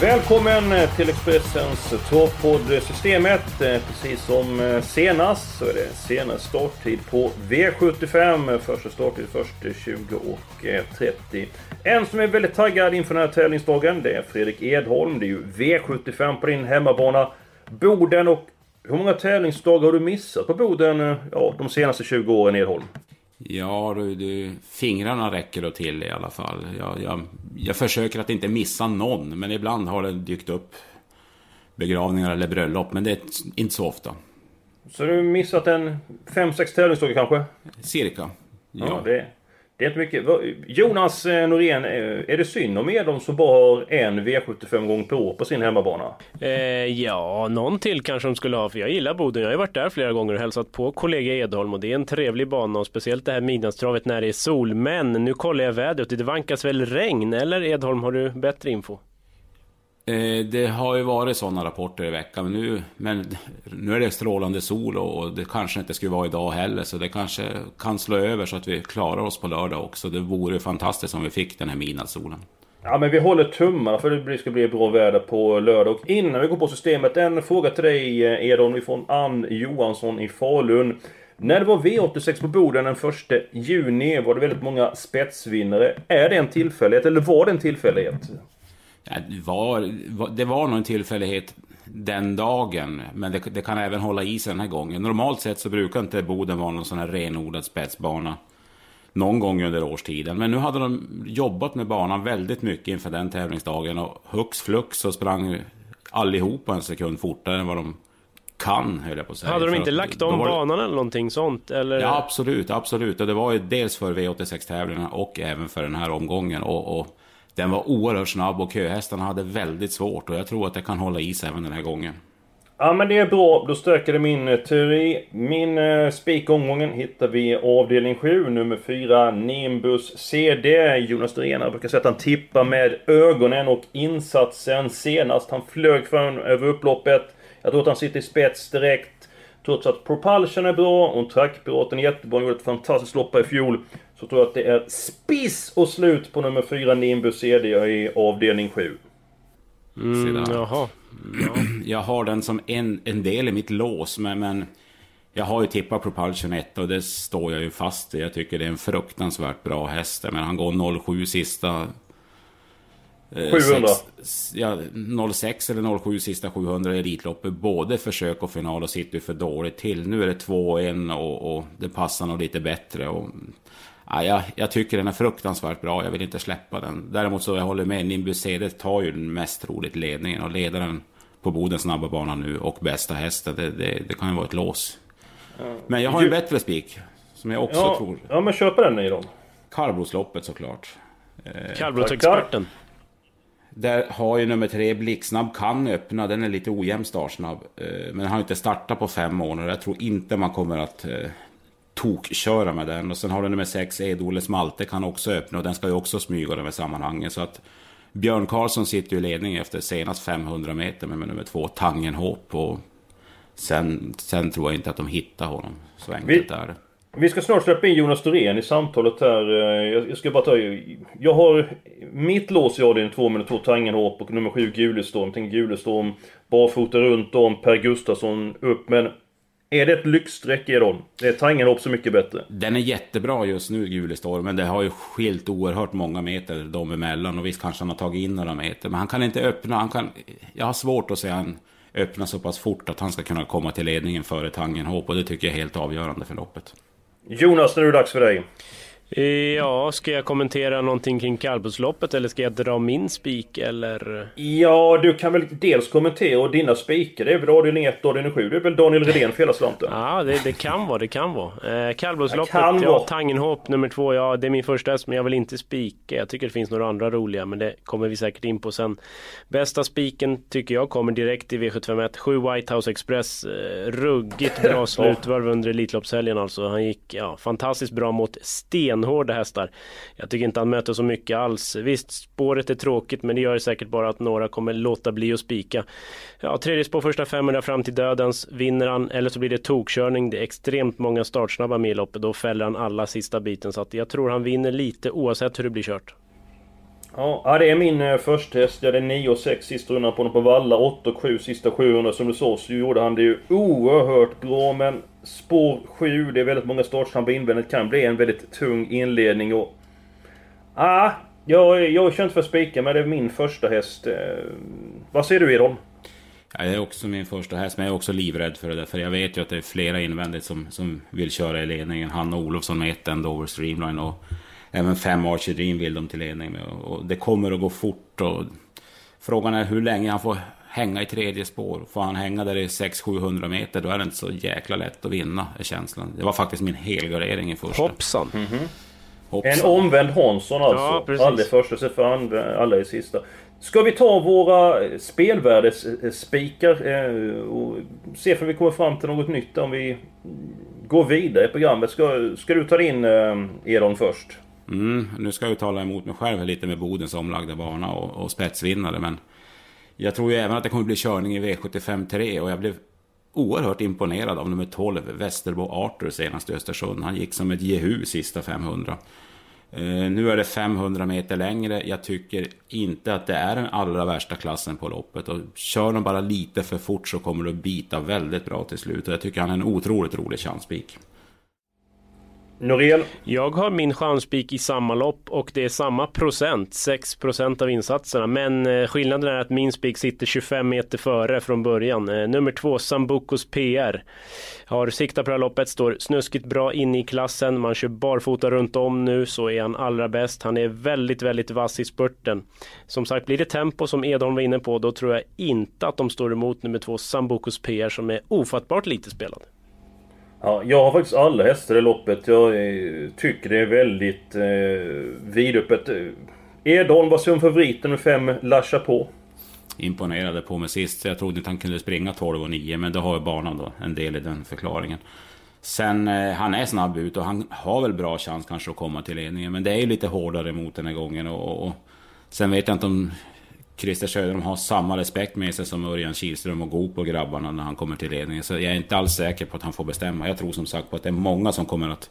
Välkommen eh, till Expressens torrpodd Systemet. Eh, precis som eh, senast så är det senast starttid på V75. Första starttid först 20 och 30. En som är väldigt taggad inför den här tävlingsdagen det är Fredrik Edholm. Det är ju V75 på din hemmabana Boden. Och hur många tävlingsdagar har du missat på Boden ja, de senaste 20 åren Edholm? Ja, du, du, fingrarna räcker då till i alla fall. Jag, jag, jag försöker att inte missa någon, men ibland har det dykt upp begravningar eller bröllop, men det är inte så ofta. Så du har missat en 5-6 tävlingsdagar kanske? Cirka. Ja, ja det, det är inte mycket. Jonas eh, Norén, eh, är det synd om er de som bara har en V75 gång per år på sin hemmabana? Eh, ja, någon till kanske de skulle ha, för jag gillar Boden. Jag har ju varit där flera gånger och hälsat på kollega Edholm och det är en trevlig bana och speciellt det här midnattstravet när det är sol. Men nu kollar jag vädret och det vankas väl regn, eller Edholm, har du bättre info? Eh, det har ju varit sådana rapporter i veckan, men nu, men nu är det strålande sol och det kanske inte skulle vara idag heller, så det kanske kan slå över så att vi klarar oss på lördag också. Det vore fantastiskt om vi fick den här midnattssolen. Ja men vi håller tummarna för det ska bli bra väder på lördag. Och innan vi går på systemet, en fråga till dig eh, Edon från Ann Johansson i Falun. När det var V86 på Boden den 1 juni var det väldigt många spetsvinnare. Är det en tillfällighet eller var det en tillfällighet? Det, var, det var nog en tillfällighet den dagen, men det, det, kan även hålla i sig den här gången. Normalt sett så brukar inte Boden vara någon sån här renodlad spetsbana någon gång under årstiden. Men nu hade de jobbat med banan väldigt mycket inför den tävlingsdagen och hux flux så sprang allihopa en sekund fortare än vad de kan, höll jag på att säga. Hade de inte lagt om banan eller någonting sånt? Eller? Ja, absolut, absolut. Och det var ju dels för V86-tävlingarna och även för den här omgången. Och, och den var oerhört snabb och köhästarna hade väldigt svårt och jag tror att det kan hålla i sig även den här gången. Ja men det är bra, då stärker det min eh, teori. Min eh, uh, spikomgången hittar vi i avdelning 7, nummer 4, Nimbus CD. Jonas Norén brukar säga att han tippar med ögonen och insatsen senast. Han flög fram över upploppet. Jag tror att han sitter i spets direkt. Trots att propulsion är bra och trackpiraten är jättebra. Han gjorde ett fantastiskt lopp i fjol. Så tror jag att det är spiss och slut på nummer 4 Nimbus CD i avdelning 7. Mm, jaha. Ja. Jag har den som en, en del i mitt lås, men, men jag har ju tippat Propulsion 1 och det står jag ju fast i. Jag tycker det är en fruktansvärt bra häst. Men han går 07 sista 700? Sex, ja, 06 eller 07 sista 700 i Elitloppet. Både försök och final och sitter för dåligt till. Nu är det 2-1 och, och, det passar nog lite bättre. Och, ja, jag, jag, tycker den är fruktansvärt bra. Jag vill inte släppa den. Däremot så jag håller med. Nimbus CD tar ju den mest troligt ledningen och ledaren på Bodens snabba bana nu och bästa hästen. Det, det, det kan ju vara ett lås. Men jag har en bättre spik. Som jag också ja, tror. Ja men köpa den i dem. Kallblodsloppet såklart. Kallblodsexperten. Där har ju nummer tre Blixtsnabb kan öppna. Den är lite ojämn startsnabb. Men har inte startat på fem månader. Jag tror inte man kommer att eh, tokköra med den. Och sen har du nummer sex Edole Smalte kan också öppna. Och den ska ju också smyga de här sammanhangen. Så att Björn Karlsson sitter ju i ledning efter senast 500 meter med nummer två Tangenhop. Och sen, sen tror jag inte att de hittar honom. Så enkelt är det. Vi ska snart släppa in Jonas Dorén i samtalet här. Jag ska bara ta... Jag har mitt lås i avdelning 2 med två Tangenhop och nummer 7 Gulestorm. Tänk Gulestorm barfota runt om, Per Gustafsson upp. Men är det ett lyxstreck i dem? Är Tangenhop så mycket bättre. Den är jättebra just nu, Gulestorm. Men det har ju skilt oerhört många meter dem emellan. Och visst kanske han har tagit in några meter. Men han kan inte öppna. Han kan... Jag har svårt att se han öppna så pass fort att han ska kunna komma till ledningen före Tangenhop. Och det tycker jag är helt avgörande för loppet. Jonas, nu är det dags för dig. Ja, ska jag kommentera någonting kring kallblodsloppet eller ska jag dra min spik eller? Ja, du kan väl dels kommentera och dina spikar. Det är väl avdelning 1 och avdelning 7. Det är väl Daniel Redén för hela slanten? Ja, det, det, kan vara, det kan vara. Eh, kallblodsloppet, ja, vara. Tangenhop nummer två, ja det är min första häst men jag vill inte spika. Jag tycker det finns några andra roliga men det kommer vi säkert in på sen. Bästa spiken tycker jag kommer direkt i V751. 7 White House Express. Eh, ruggigt bra slutvarv under Elitloppshelgen alltså. Han gick ja, fantastiskt bra mot stenhårda hästar. Jag tycker inte han möter så mycket alls. Visst, spåret är tråkigt men det gör säkert bara att några kommer låta bli att spika. Ja, tredje spår första 500 fram till dödens. Vinner han eller så blir det tokkörning. Det är extremt många startsnabba med i loppet. Då fäller han alla sista biten. Så att jag tror han vinner lite oavsett hur det blir kört. Ja, det är min eh, första häst. Jag hade 9 och 6 sista rundan på honom på Valla. 8 och 7 sista 700. Som du sa så gjorde han det ju oerhört bra. Men spår 7, det är väldigt många startsnabba invändigt. Kan bli en väldigt tung inledning och... Ah, jag, jag känner inte för att spika, men det är min första häst. Eh, vad ser du Edholm? Ja, det är också min första häst, men jag är också livrädd för det där. För jag vet ju att det är flera invändigt som, som vill köra i ledningen. Hanna Olofsson med ett End Over Streamline och även fem Archer Dream vill de till ledning med. Och det kommer att gå fort. Och frågan är hur länge han får hänga i tredje spår. Får han hänga där i 600-700 meter, då är det inte så jäkla lätt att vinna, är känslan. Det var faktiskt min helgardering i första. Hoppsan! Hoppsan. En omvänd Hansson alltså. Ja, precis. Aldrig första, så för andra, alla i sista. Ska vi ta våra spelvärdesspikar eh, och se om vi kommer fram till något nytt om vi går vidare i programmet. Ska, ska du ta in eh, Edon först? Mm, nu ska jag ju tala emot mig själv lite med Bodens omlagda bana och, och spetsvinnare, men jag tror ju även att det kommer bli körning i V75 3 och jag blev oerhört imponerad av nummer 12, Västerbo Arthur senast i Östersund. Han gick som ett jehu sista 500. Eh, nu är det 500 meter längre. Jag tycker inte att det är den allra värsta klassen på loppet. Och kör de bara lite för fort så kommer det att bita väldigt bra till slut. Och jag tycker han är en otroligt rolig chanspik. Norén? Jag har min chanspik i samma lopp och det är samma procent, 6 procent av insatserna. Men eh, skillnaden är att min spik sitter 25 meter före från början. Eh, nummer två, Sambukos PR. Har siktat på det här loppet, står snuskigt bra inne i klassen. Man kör barfota runt om nu så är han allra bäst. Han är väldigt, väldigt vass i spurten. Som sagt, blir det tempo som Edholm var inne på, då tror jag inte att de står emot nummer två, Sambukos PR, som är ofattbart lite spelad. Ja, jag har faktiskt alla hästar i loppet. Jag eh, tycker det är väldigt eh, vidöppet. Eh, Edholm var som favoriten med fem Lasha på. Imponerade på mig sist. Jag trodde inte han kunde springa 12 och 9, men det har ju banan då en del i den förklaringen. Sen, eh, han är snabb ut och han har väl bra chans kanske att komma till ledningen. Men det är ju lite hårdare mot den här gången. Och, och sen vet jag inte om Christer Söderholm har samma respekt med sig som Örjan Kihlström och Goop och grabbarna när han kommer till ledningen. Så jag är inte alls säker på att han får bestämma. Jag tror som sagt på att det är många som kommer att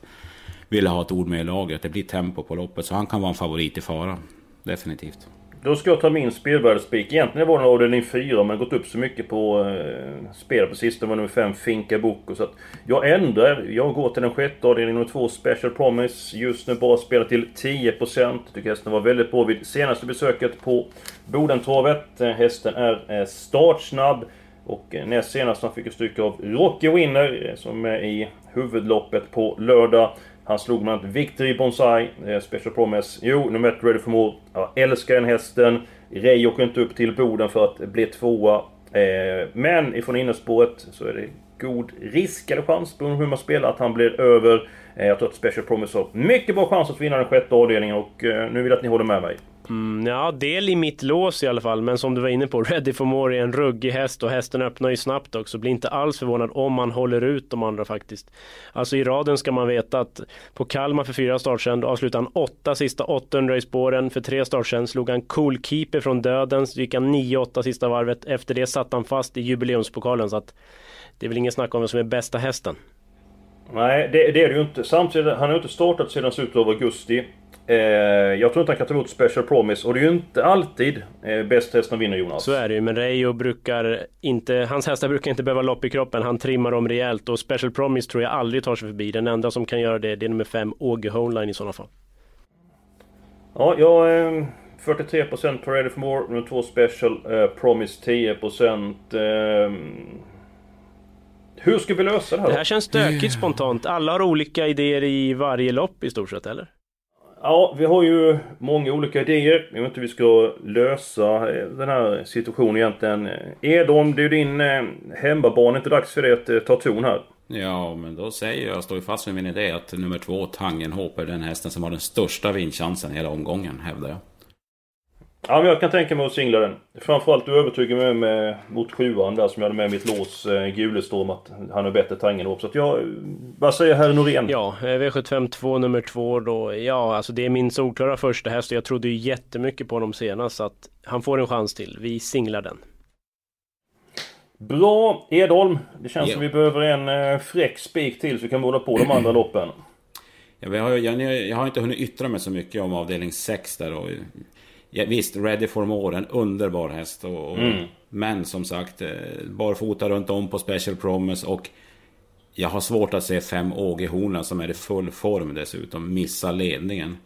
vilja ha ett ord med i laget. Det blir tempo på loppet. Så han kan vara en favorit i fara. Definitivt. Då ska jag ta min spelvärdespik. Egentligen var den avdelning 4 men gått upp så mycket på eh, spel på sistone. var nummer 5 Finka Boko. Så att jag ändrar. Jag går till den sjätte avdelningen nummer 2 Special Promise. Just nu bara spelar till 10%. Tycker hästen var väldigt bra vid senaste besöket på Bodentravet. Eh, hästen är eh, startsnabb. Och eh, näst senast han fick ett stycke av Rocky Winner eh, som är i huvudloppet på lördag. Han slog bland annat Victory Bonsai, eh, Special Promise. Jo, nummer ett Ready for More. Jag älskar den hästen. Ray åker inte upp till Boden för att bli tvåa. Eh, men ifrån innerspåret så är det god risk eller chans, beroende på hur man spelar, att han blir över. Eh, jag tror att Special Promise har mycket bra chans att vinna den sjätte avdelningen och eh, nu vill jag att ni håller med mig. Mm, ja, del i mitt lås i alla fall, men som du var inne på, Ready for More är en ruggig häst och hästen öppnar ju snabbt också. Blir inte alls förvånad om man håller ut de andra faktiskt. Alltså i raden ska man veta att på Kalmar för fyra start sedan, då avslutade han åtta sista 800 i spåren. För tre start sedan slog han Cool Keeper från döden, så gick han 9-8 sista varvet. Efter det satt han fast i jubileumspokalen, så att det är väl ingen snack om vem som är bästa hästen. Nej, det, det är det ju inte. Samtidigt, han har ju inte startat sedan slutet av augusti. Eh, jag tror inte han kan ta emot Special Promise och det är ju inte alltid eh, bäst hästen vinner Jonas. Så är det ju, men Reijo brukar inte, hans hästar brukar inte behöva lopp i kroppen, han trimmar dem rejält och Special Promise tror jag aldrig tar sig förbi. Den enda som kan göra det, det är nummer 5, Åge Homeline i sådana fall. Ja, jag... Eh, 43% på Ready for More, nummer 2 Special, eh, Promise 10%. Eh, hur ska vi lösa det här Det då? här känns stökigt spontant. Alla har olika idéer i varje lopp i stort sett, eller? Ja, vi har ju många olika idéer. Jag vet inte hur vi ska lösa eh, den här situationen egentligen. Eh, Edholm, det är ju din eh, hemmabarn. Är inte dags för dig att ta ton här? Ja, men då säger jag, jag står ju fast vid min idé att nummer två, Tangenhop, är den hästen som har den största vinstchansen hela omgången, hävdar jag. Ja, men jag kan tänka mig att singla den. Framförallt du övertygar mig med, mot sjuan där som jag hade med mitt lås, eh, Gulestorm, att han har bättre Tangenhop. Så att jag... Vad säger herr Norén? Ja, eh, V75 2 nummer 2 då. Ja, alltså det är min solklara första häst och jag trodde ju jättemycket på honom senast. Så att han får en chans till. Vi singlar den. Bra Edholm! Det känns Ja. som vi behöver en eh, fräck spik till så vi kan måla på de andra loppen. Ja, vi har, jag, jag har inte hunnit yttra mig så mycket om avdelning 6 där. Och, ja, visst, Ready for More, en underbar häst. Och, och, Men som sagt, eh, barfota runt om på Special Promise. Och jag har svårt att se fem Åge Hornen som är i full form dessutom missa ledningen.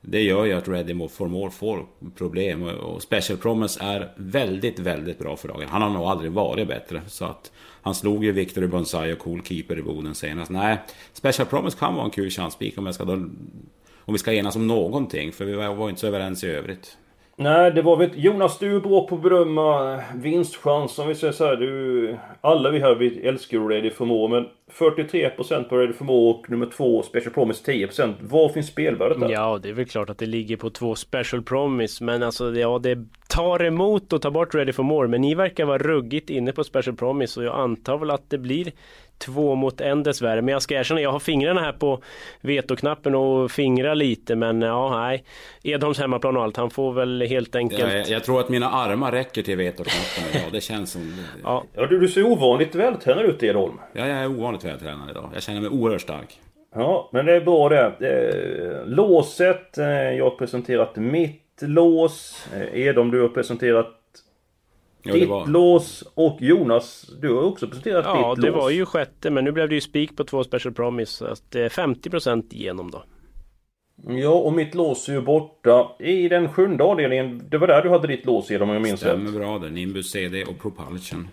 Det gör ju att Ready for More får problem. Och Special Promise är väldigt, väldigt bra för dagen. Han har nog aldrig varit bättre. Så att han slog ju Victor Bonsai och Cool Keeper i Boden senast. Nej, Special Promise kan vara en kul chanspik om, jag ska då, om vi ska enas om någonting. För vi var var inte så överens i övrigt. Nej, det var väl... Jonas, du är bra på att bedöma vinstchans. Om vi säger så här, du... Alla vi här, vi älskar Ready for More, men 43% på Ready for More och nummer två, Special Promise 10%. Var finns spelvärdet där? Ja, det är väl klart att det ligger på två Special Promise. Men alltså, ja, det tar emot att ta bort Ready for More. Men ni verkar vara ruggigt inne på Special Promise. Och jag antar väl att det blir två mot en dessvärre. Men jag ska erkänna, jag har fingrarna här på vetoknappen och fingrar lite. Men ja, nej. Edholms hemmaplan och allt. Han får väl helt enkelt... Jag, jag, jag tror att mina armar räcker till vetoknappen idag. Det känns som... Ja, Ja, du, du ser ovanligt vältränad ut Edholm. Ja, jag är ovanligt vältränad idag. Jag känner mig oerhört stark. Ja, men det är bra det. Eh, låset, eh, jag har presenterat mitt lås. Eh, Edholm, du har presenterat Ja, det ditt var... lås. Och Jonas, du har också presenterat ja ditt det lås. var ju sjätte. Men nu blev det ju spik på två Special Promise. Så att det är 50% igenom då. Ja, och mitt lås är ju borta i den sjunde avdelningen. Det var där du hade ditt lås Edholm om jag minns rätt. Stämmer bra där. Nimbus CD och Propulsion.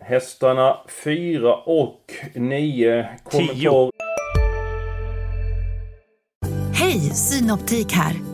Hästarna 4 och 9. Kommentar... Hej, Synoptik här.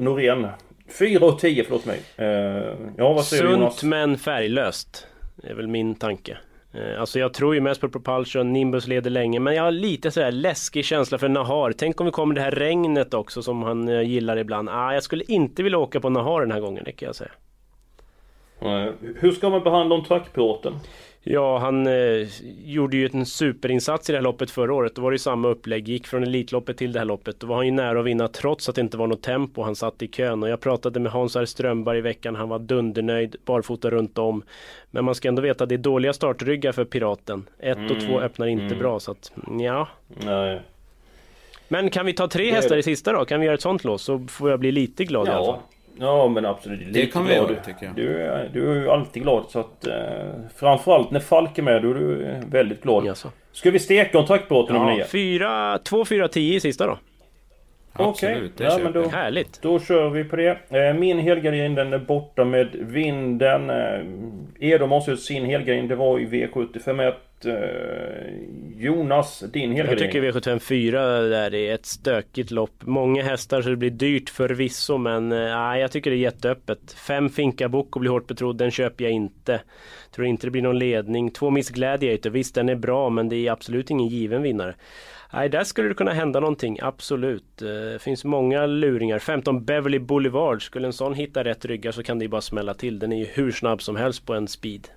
Norén. 4 och 10, förlåt mig. Eh, ja, vad säger du Jonas? Sunt men färglöst. Det är väl min tanke. Eh, Alltså jag tror ju mest på Propulsion, Nimbus leder länge men jag har lite sådär läskig känsla för Nahar. Tänk om det kommer det här regnet också som han eh, gillar ibland. Ah, jag skulle inte vilja åka på Nahar den här gången, det kan jag säga. Hur ska man behandla om trackpiloten? Ja, han eh, gjorde ju en superinsats i det här loppet förra året. Då var det ju samma upplägg. Gick från Elitloppet till det här loppet. Då var han ju nära att vinna trots att det inte var något tempo. Han satt i kön och jag pratade med Hans R. Strömberg i veckan. Han var dundernöjd, barfota runt om. Men man ska ändå veta att det är dåliga startryggar för Piraten. Ett och två öppnar inte bra så att ja. Nej. Men kan vi ta tre hästar i sista då? Kan vi göra ett sånt lås? Så får jag bli lite glad i alla Ja. fall. Ja men absolut. Lite kan vi göra, tycker jag. Du, är- du är ju alltid glad så att... Eh, framförallt när Falk är med då är du väldigt glad. Jaså. Ska vi steka om trackpiloten nummer Ja, 9? fyra, två, fyra, tio i sista då. Absolut, det ja, köper men då, jag. Härligt. då kör vi på det. Eh, Min helgardin den är borta med vinden. Eh, Edom har också sin helgardin. Det var i V75 eh, Jonas, din Jag helgardin. tycker V754 där är ett stökigt lopp. Många hästar så det blir dyrt förvisso men eh, nej, jag tycker det är jätteöppet. Fem Finka Boko blir hårt betrodd, den köper jag inte. Tror inte det blir någon ledning. Två Miss Gladiator, visst den är bra men det är absolut ingen given vinnare. Nej, där skulle det kunna hända någonting, absolut. Eh, Det finns många luringar. 15 Beverly Boulevard, skulle en sån hitta rätt ryggar så kan det ju bara smälla till. Den är ju hur snabb som helst på en speed.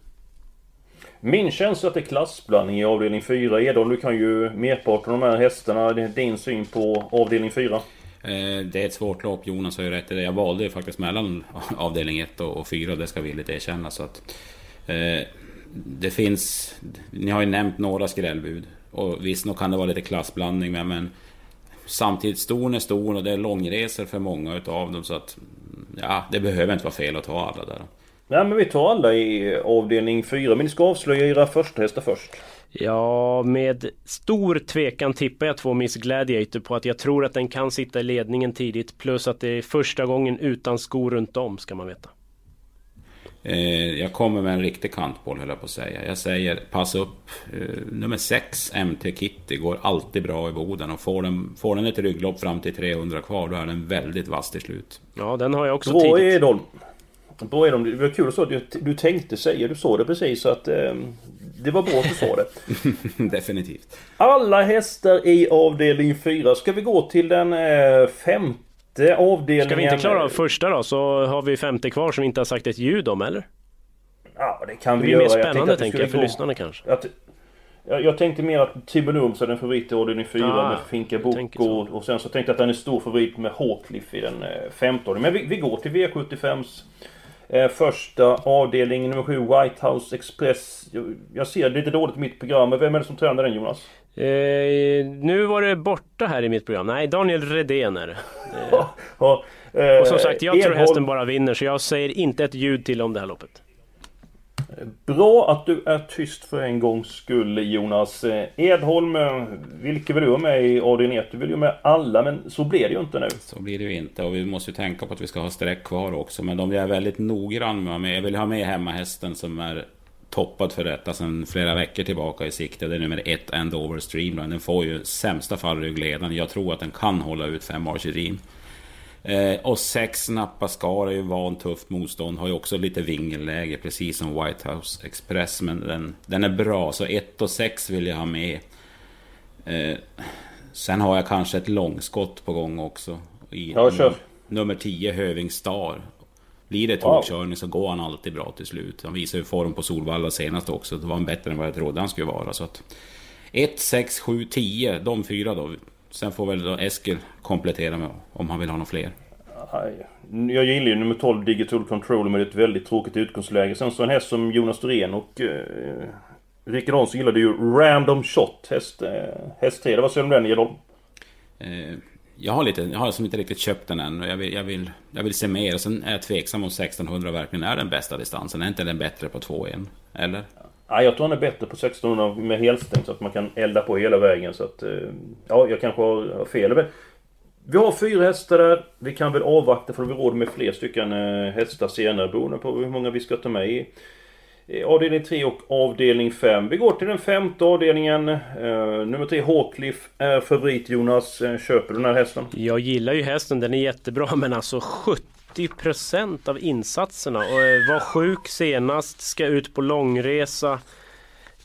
Min känsla är att det är klassblandning i avdelning 4. Edholm du kan ju merparten av de här hästarna. Din syn på avdelning 4. Eh, det är ett svårt lopp, Jonas har ju rätt i det. Jag valde ju faktiskt mellan avdelning 1 och 4, det ska vi villigt erkänna. Så att, eh, det finns... Ni har ju nämnt några skrällbud. Och visst, nog kan det vara lite klassblandning med, men... samtidigt ston är stor och det är långresor för många utav dem så att ja, det behöver inte vara fel att ta alla där. Nej men vi tar alla i avdelning 4 men ni ska avslöja era första hästar först. Ja, med stor tvekan tippar jag två Miss Gladiator på att jag tror att den kan sitta i ledningen tidigt plus att det är första gången utan skor runt om ska man veta. Eh, jag kommer med en riktig kantboll höll jag på att säga. Jag säger pass upp. Eh, nummer 6 MT Kitty går alltid bra i Boden och får den, får den ett rygglopp fram till 300 kvar då är den väldigt vass till slut. Ja, den har jag också Bra tidigt. Edholm. Bra Edholm. Det var kul så att du, du tänkte säga. Du sa det precis så att eh, det var bra att du sa det. Definitivt. Alla hästar i avdelning 4. Ska vi gå till den eh, femte avdelningen? Ska vi inte klara av första då så har vi femte kvar som vi inte har sagt ett ljud om eller? Ja, det kan Det vi blir göra. mer Jag tänkte spännande tänker jag för gå- lyssnarna kanske. Att, jag, tänkte mer att Tibonums är den favorit i avdelning 4 Ah, med Finka tänker Boko. Och sen så tänkte jag att den är stor favorit med Hawcliffe i den eh, femte avdelningen. Men vi, vi går till V75s eh, första avdelning nummer 7 White House Express. Jag, jag ser lite dåligt i mitt program. Men vem är det som tränar den Jonas? Eh, nu var det borta här i mitt program. Nej, Daniel Redén är det. Eh, och som sagt, jag tror hästen bara vinner så jag säger inte ett ljud till om det här loppet. Bra att du är tyst för en gångs skull Jonas. Eh, Edholm, vilket vilka vill du ha med i avdelning 1? Du vill ju ha med alla men så blir det ju inte nu. Så blir det ju inte och vi måste ju tänka på att vi ska ha streck kvar också. Men de är väldigt noggrann med. Jag vill ha med hemmahästen som är toppad för detta sedan flera veckor tillbaka i sikte. Det är nummer ett, Endover Streamline. Den får ju i sämsta fall ryggledaren. Jag tror att den kan hålla ut fem Archerim. Eh, och sex Napa Scar är ju van tufft motstånd. Har ju också lite vingelläge precis som White House Express. Men den, den är bra. Så ett och sex vill jag ha med. Eh, sen har jag kanske ett långskott på gång också. I Ja, kör. Nummer 10 Höving Star. Blir det Wow. tokkörning så går han alltid bra till slut. Han visade ju form på Solvalla senast också. Det var han bättre än vad jag trodde han skulle vara. Så att 1, 6, 7, 10. De fyra då. Sen får väl då Eskil komplettera med om han vill ha några fler. Jag gillar ju nummer 12 Digital Control med ett väldigt tråkigt utgångsläge. Sen så en häst som Jonas Dorén och eh, Rickard Hansson gillade ju Random Shot. Häst, eh, häst 3. Det var så om den Edholm. Eh, jag har, lite, jag har liksom inte riktigt köpt den än jag vill, jag, vill, jag vill se mer. Och sen är jag tveksam om 1600 verkligen är den bästa distansen. Är inte den bättre på 2-1? Eller? Ja, jag tror han är bättre på 1600 med helstängt så att man kan elda på hela vägen. Så att, eh, ja, jag kanske har fel. Men vi har fyra hästar där. Vi kan väl avvakta för vi råd med fler stycken eh, hästar senare beroende på hur många vi ska ta med i avdelning 3 och avdelning 5. Vi går till den femte avdelningen. Eh, nummer 3 Hawcliff är favorit Jonas. Köper du den här hästen? Jag gillar ju hästen, den är jättebra men alltså 70% av insatserna och eh, var sjuk senast, ska ut på långresa.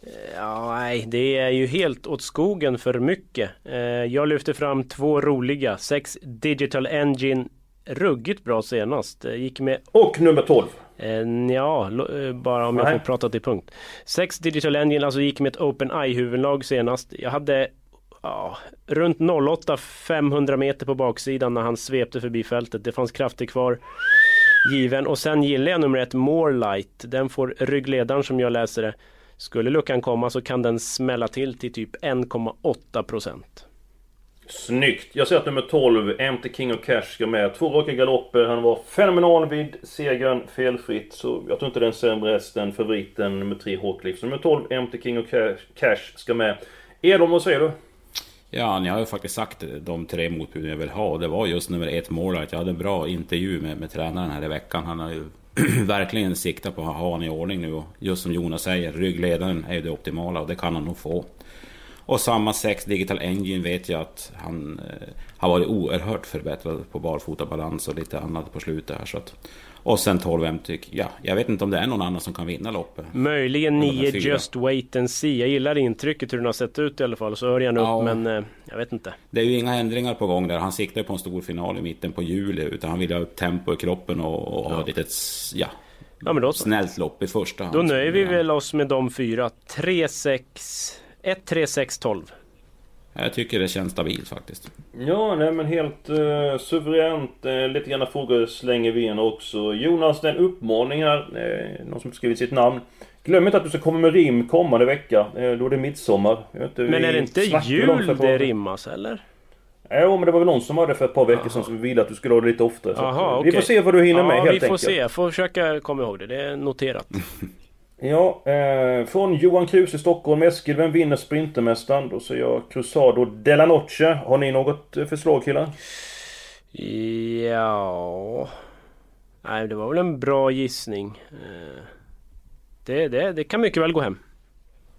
Eh, Ja, nej, det är ju helt åt skogen för mycket. Eh, Jag lyfter fram två roliga. Sex Digital Engine, ruggigt bra senast. Gick med... Och nummer 12. Ja, bara om jag Nej. får prata till punkt. Sex Digital Engine, alltså gick med ett Open Eye huvudlag senast. Jag hade ja, runt 08 500 meter på baksidan när han svepte förbi fältet. Det fanns krafter kvar given. Och sen gillar jag nummer ett Morelight. Den får ryggledaren som jag läser det. Skulle luckan komma så kan den smälla till till typ 1,8 procent. Snyggt! Jag ser att nummer 12, Empty King of Cash, ska med. Två raka galopper. Han var fenomenal vid segern felfritt. Så jag tror inte det är en sämre häst än favoriten nummer 3, Hawcliffe. Så nummer 12, Empty King of Cash, ska med. Edholm, vad säger du? Ja, ni har ju faktiskt sagt de tre motbuden jag vill ha. Och det var just nummer ett, Morlight. Jag hade en bra intervju med, med tränaren här i veckan. Han har ju verkligen siktat på att ha honom i ordning nu. Och just som Jonas säger, ryggledaren är ju det optimala och det kan han nog få. Och samma 6 Digital Engine vet jag att han eh, har varit oerhört förbättrad på barfotabalans och lite annat på slutet här. Så att, och sen 12 MTyk. Ja, jag vet inte om det är någon annan som kan vinna loppet. Möjligen Eller de 9 fyra. Just Wait and See. Jag gillar intrycket hur den har sett ut i alla fall. Så hör jag upp Ja. men eh, jag vet inte. Det är ju inga ändringar på gång där. Han siktar ju på en stor final i mitten på juli. Utan han vill ha upp tempo i kroppen och, och ha ett litet s- ja, Ja, men då snällt lopp i första hand. Då nöjer vi väl oss med de fyra. 3, 6... 1, 3, 6, 12. Jag tycker det känns stabilt faktiskt. Ja, nej men helt uh, suveränt. Uh, lite grann frågor slänger vi in också. Jonas, det är en uppmaning här. Uh, någon som skrivit sitt namn. Glöm inte att du ska komma med rim kommande vecka. Uh, då är det midsommar. Inte, Men är det inte jul det rimmas eller? Jo, men det var väl någon som hade för ett par veckor sedan som ville att du skulle ha det lite oftare. Så att, Jaha, eh. Vi får se vad du hinner ja, med helt vi får enkelt. se. Jag får försöka komma ihåg det. Det är noterat. Ja, eh, från Johan Kruse i Stockholm. Eskil, vem vinner Sprintermästaren? Då säger jag Cruzado Della Noche. Har ni något eh, förslag killar? Ja... Nej, det var väl en bra gissning. Eh, Det, det, det kan mycket väl gå hem.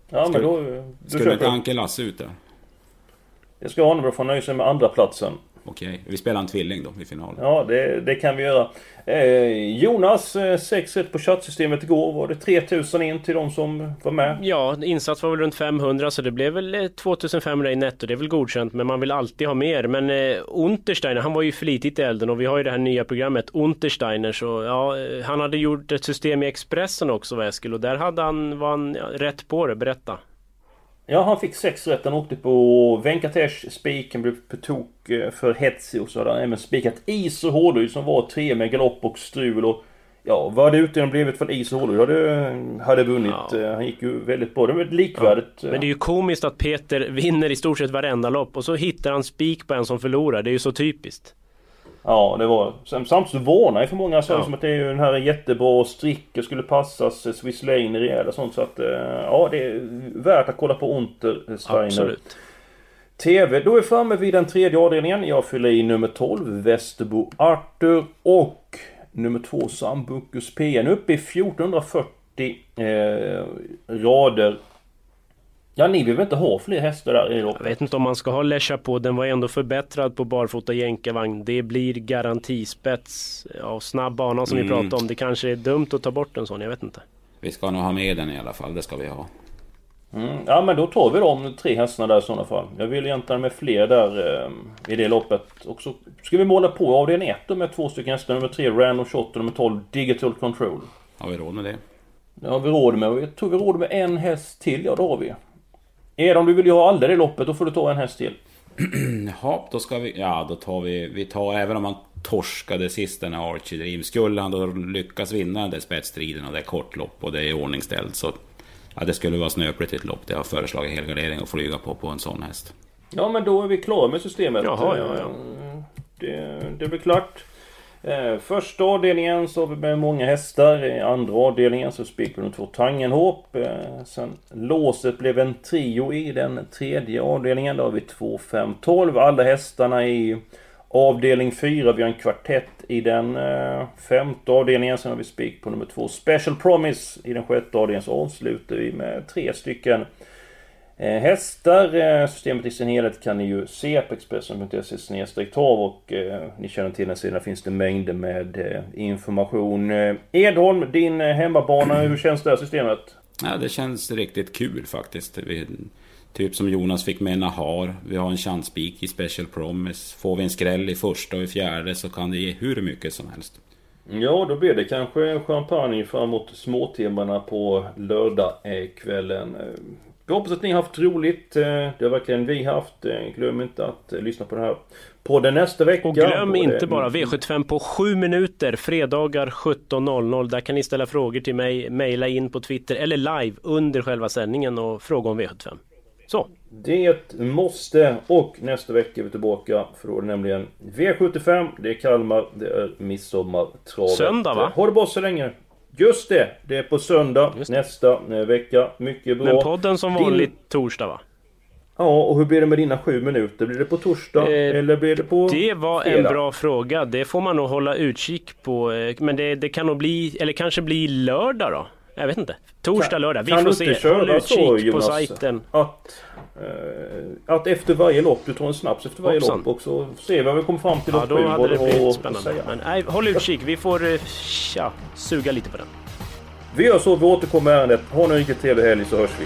Ja, men då... du inte jag. Anke Lasse ut där? Det ska han, då får han nöja sig med andra platsen. Okej, vi spelar en tvilling då i finalen. Ja, det, det kan vi göra. Eh, Jonas, eh, 6 rätt på chattsystemet igår. Var det 3000 in till de som var med? Ja, insats var väl runt 500 så det blev väl eh, 2500 i netto. Det är väl godkänt men man vill alltid ha mer. Men eh, Untersteiner, han var ju flitigt i elden och vi har ju det här nya programmet Untersteiner så ja, eh, han hade gjort ett system i Expressen också Eskil och där hade han, var han ja, rätt på det. Berätta. Ja, han fick 6 rätt. Han åkte på Venkatesh. Han blev på tok eh, för hetsig och så hade han även spikat is och hårdhud som var tre med galopp och strul och Ja, vad hade utdelningen blivit för is och hårdhud hade, hade vunnit. Eh, Han gick ju väldigt bra. Det var likvärdigt. Men det är ju komiskt att Peter vinner i stort sett varenda lopp och så hittar han spik på en som förlorar. Det är ju så typiskt. Ja, det var... Samtidigt varnar ju för många sa Ja. som att det är ju den här jättebra stricker skulle passas, Swiss Lane rejäl och sånt så att... eh, Ja, det är värt att kolla på Untersteiner. Absolut. TV, då är vi framme vid den tredje avdelningen. Jag fyller i nummer 12, Västerbo Arthur och nummer 2, Sambucus PN. Uppe i 1440 eh, rader. Ja, ni vill väl inte ha fler hästar där i loppet? Jag vet inte om man ska ha Lesha på. Den var ändå förbättrad på barfota jänkarvagn. Det blir garantispets. Ja, snabb bana som vi Mm. pratade om. Det kanske är dumt att ta bort en sån. Jag vet inte. Vi ska nog ha med den i alla fall, det ska vi ha. Mm, ja men då tar vi de tre hästarna där i sådana fall. Jag vill egentligen med fler där eh, i det loppet. Och så ska vi måla på avdelning 1 då med två stycken hästar. Nummer 3 Random Shot och nummer 12 Digital Control. Har vi råd med det? Det har vi råd med. Och Jag tror vi har råd med en häst till. Ja, det har vi. Är om du vill ju ha alla i loppet, då får du ta en häst till. Jaha, då ska vi... Ja, då tar vi... Vi tar även om han torskade sist den här Archie Dream. Skulle han då lyckas vinna den där spetsstriden och det är kort lopp och det är ordningställt så... Ja, det skulle vara snöpligt i ett lopp. Det har föreslagit helgardering och flyga på på en sån häst. Ja men då är vi klara med systemet. Jaha, ja, ja. Eh, Det, det blir klart. Eh, Första avdelningen så har vi med många hästar. I andra avdelningen så spikar vi de två Tangenhop. Eh, Sen låset blev en trio i den tredje avdelningen. Då har vi 2, 5, 12. Alla hästarna i avdelning 4. Vi har en kvartett i den eh, femte avdelningen. Sen har vi spik på nummer 2 Special Promise. I den sjätte avdelningen så avslutar vi med tre stycken Eh, hästar, eh, systemet i sin helhet kan ni ju se på Expressen.se trav och eh, ni känner till den sidan finns det mängder med eh, information. Eh, Edholm, din eh, hemmabana, hur känns det här systemet? Ja, det känns riktigt kul faktiskt. Vi, typ som Jonas fick med Nahar. Vi har en chanspik i Special Promise. Får vi en skräll i första och i fjärde så kan det ge hur mycket som helst. Ja, då blir det kanske champagne framåt småtimmarna på lördagskvällen. Jag hoppas att ni har haft roligt. Eh, Det har verkligen vi haft. Eh, Glöm inte att eh, lyssna på den här podden nästa vecka. Och glöm Både- inte bara V75 på 7 minuter, fredagar 17.00. Där kan ni ställa frågor till mig, mejla in på Twitter eller live under själva sändningen och fråga om V75. Så. Det måste och nästa vecka är vi tillbaka för då är det nämligen V75, det är Kalmar, det är midsommartravet. Söndag, va? Ha det bra så länge! Just det! Det är på söndag nästa eh, vecka. Mycket bra. Men podden som Din- vanligt torsdag va? Ja, och hur blir det med dina sju minuter? Blir det på torsdag? Eh, eller blir det på Det var en fredag? bra fråga. Det får man nog hålla utkik på. eh, Men det, det kan nog bli, eller kanske bli lördag då? Jag vet inte. Torsdag, Kan- lördag. Vi kan får du inte se. Håll utkik så, på sajten. Att, eh, att efter varje lopp, du tar en snaps efter varje Hoppsan. lopp och så ser vi vad vi kommer fram till Ja, då hade det blivit spännande. Men nej, håll utkik. Vi får eh, tja, suga lite på den. Vi gör så, vi återkommer med ärendet. Ha en riktigt trevlig helg så hörs vi.